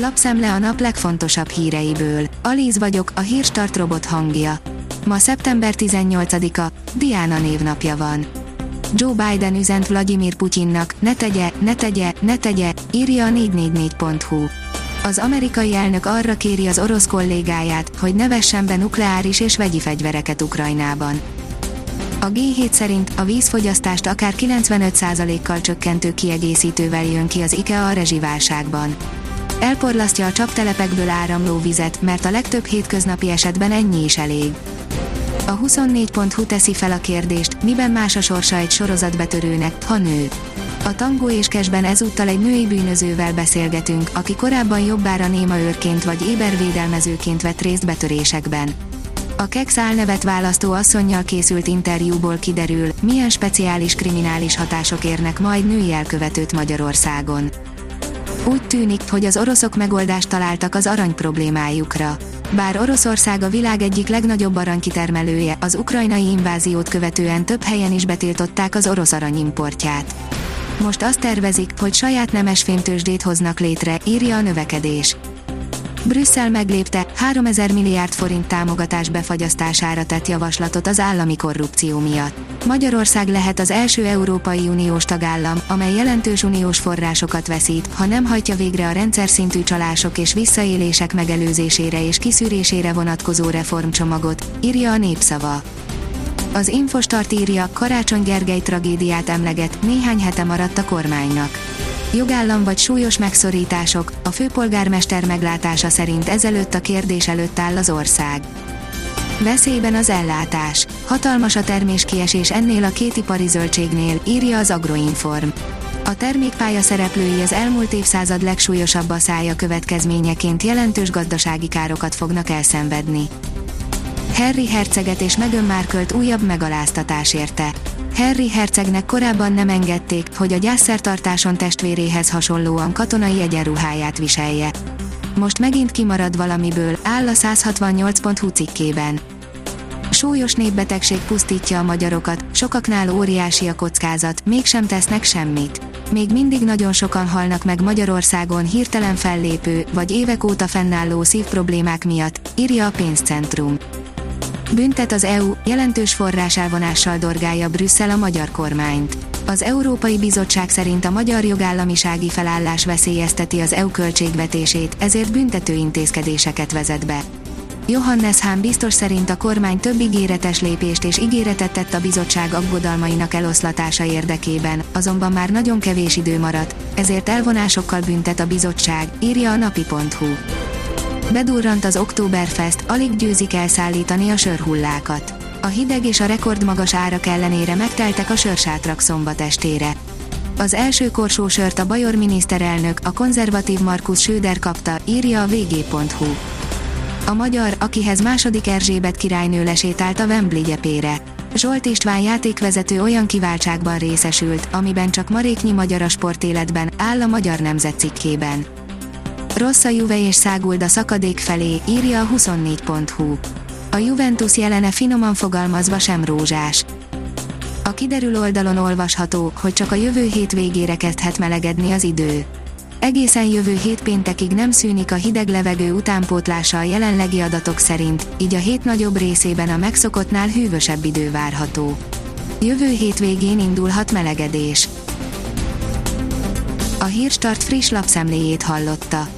Lapszemle a nap legfontosabb híreiből. Alíz vagyok, a hírstart robot hangja. Ma szeptember 18-a, Diana névnapja van. Joe Biden üzent Vladimir Putyinnak, ne tegye, ne tegye, ne tegye, írja a 444.hu. Az amerikai elnök arra kéri az orosz kollégáját, hogy ne vessen be nukleáris és vegyi fegyvereket Ukrajnában. A G7 szerint a vízfogyasztást akár 95%-kal csökkentő kiegészítővel jön ki az IKEA a rezsiválságban. Elporlasztja a csaptelepekből áramló vizet, mert a legtöbb hétköznapi esetben ennyi is elég. A 24.hu teszi fel a kérdést, miben más a sorsa egy sorozatbetörőnek, ha nő. A Tangó és Kesben ezúttal egy női bűnözővel beszélgetünk, aki korábban jobbára néma őrként vagy ébervédelmezőként vett részt betörésekben. A Kex álnevet választó asszonynal készült interjúból kiderül, milyen speciális kriminális hatások érnek majd női elkövetőt Magyarországon. Úgy tűnik, hogy az oroszok megoldást találtak az arany problémájukra. Bár Oroszország a világ egyik legnagyobb aranykitermelője, az ukrajnai inváziót követően több helyen is betiltották az orosz aranyimportját. Most azt tervezik, hogy saját nemes fémtősdét hoznak létre, írja a növekedés. Brüsszel meglépte 3000 milliárd forint támogatás befagyasztására tett javaslatot az állami korrupció miatt. Magyarország lehet az első Európai Uniós tagállam, amely jelentős uniós forrásokat veszít, ha nem hajtja végre a rendszer szintű csalások és visszaélések megelőzésére és kiszűrésére vonatkozó reformcsomagot, írja a népszava. Az Infostart írja, Karácsony Gergely tragédiát emleget, néhány hete maradt a kormánynak. Jogállam vagy súlyos megszorítások, a főpolgármester meglátása szerint ezelőtt a kérdés előtt áll az ország. Veszélyben az ellátás. Hatalmas a terméskiesés ennél a két ipari zöldségnél, írja az Agroinform. A termékpálya szereplői az elmúlt évszázad legsúlyosabb szája következményeként jelentős gazdasági károkat fognak elszenvedni. Harry herceget és Meghan Markle-t újabb megaláztatás érte. Harry hercegnek korábban nem engedték, hogy a gyászszertartáson testvéréhez hasonlóan katonai egyenruháját viselje. Most megint kimarad valamiből, áll a 168.hu cikkében. Súlyos népbetegség pusztítja a magyarokat, sokaknál óriási a kockázat, mégsem tesznek semmit. Még mindig nagyon sokan halnak meg Magyarországon hirtelen fellépő, vagy évek óta fennálló szívproblémák miatt, írja a pénzcentrum. Büntet az EU, jelentős forráselvonással dorgálja Brüsszel a magyar kormányt. Az Európai Bizottság szerint a magyar jogállamisági felállás veszélyezteti az EU költségvetését, ezért büntető intézkedéseket vezet be. Johannes Hahn biztos szerint a kormány több ígéretes lépést és ígéretet tett a bizottság aggodalmainak eloszlatása érdekében, azonban már nagyon kevés idő maradt, ezért elvonásokkal büntet a bizottság, írja a napi.hu. Bedurrant az Oktoberfest, alig győzik elszállítani a sörhullákat. A hideg és a rekordmagas árak ellenére megteltek a sörsátrak szombat estére. Az első korsó sört a Bajor miniszterelnök, a konzervatív Markus Söder kapta, írja a vg.hu. A magyar, akihez második Erzsébet királynő lesétált a Wembley gyepére. Zsolt István játékvezető olyan kiváltságban részesült, amiben csak maréknyi magyar a sportéletben, áll a Magyar Nemzet cikkében. Rossz a Juve és száguld szakadék felé, írja a 24.hu. A Juventus jelene finoman fogalmazva sem rózsás. A kiderül oldalon olvasható, hogy csak a jövő hét végére kezdhet melegedni az idő. Egészen jövő hét péntekig nem szűnik a hideg levegő utánpótlása a jelenlegi adatok szerint, így a hét nagyobb részében a megszokottnál hűvösebb idő várható. Jövő hét végén indulhat melegedés. A Hírstart friss lapszemléjét hallotta.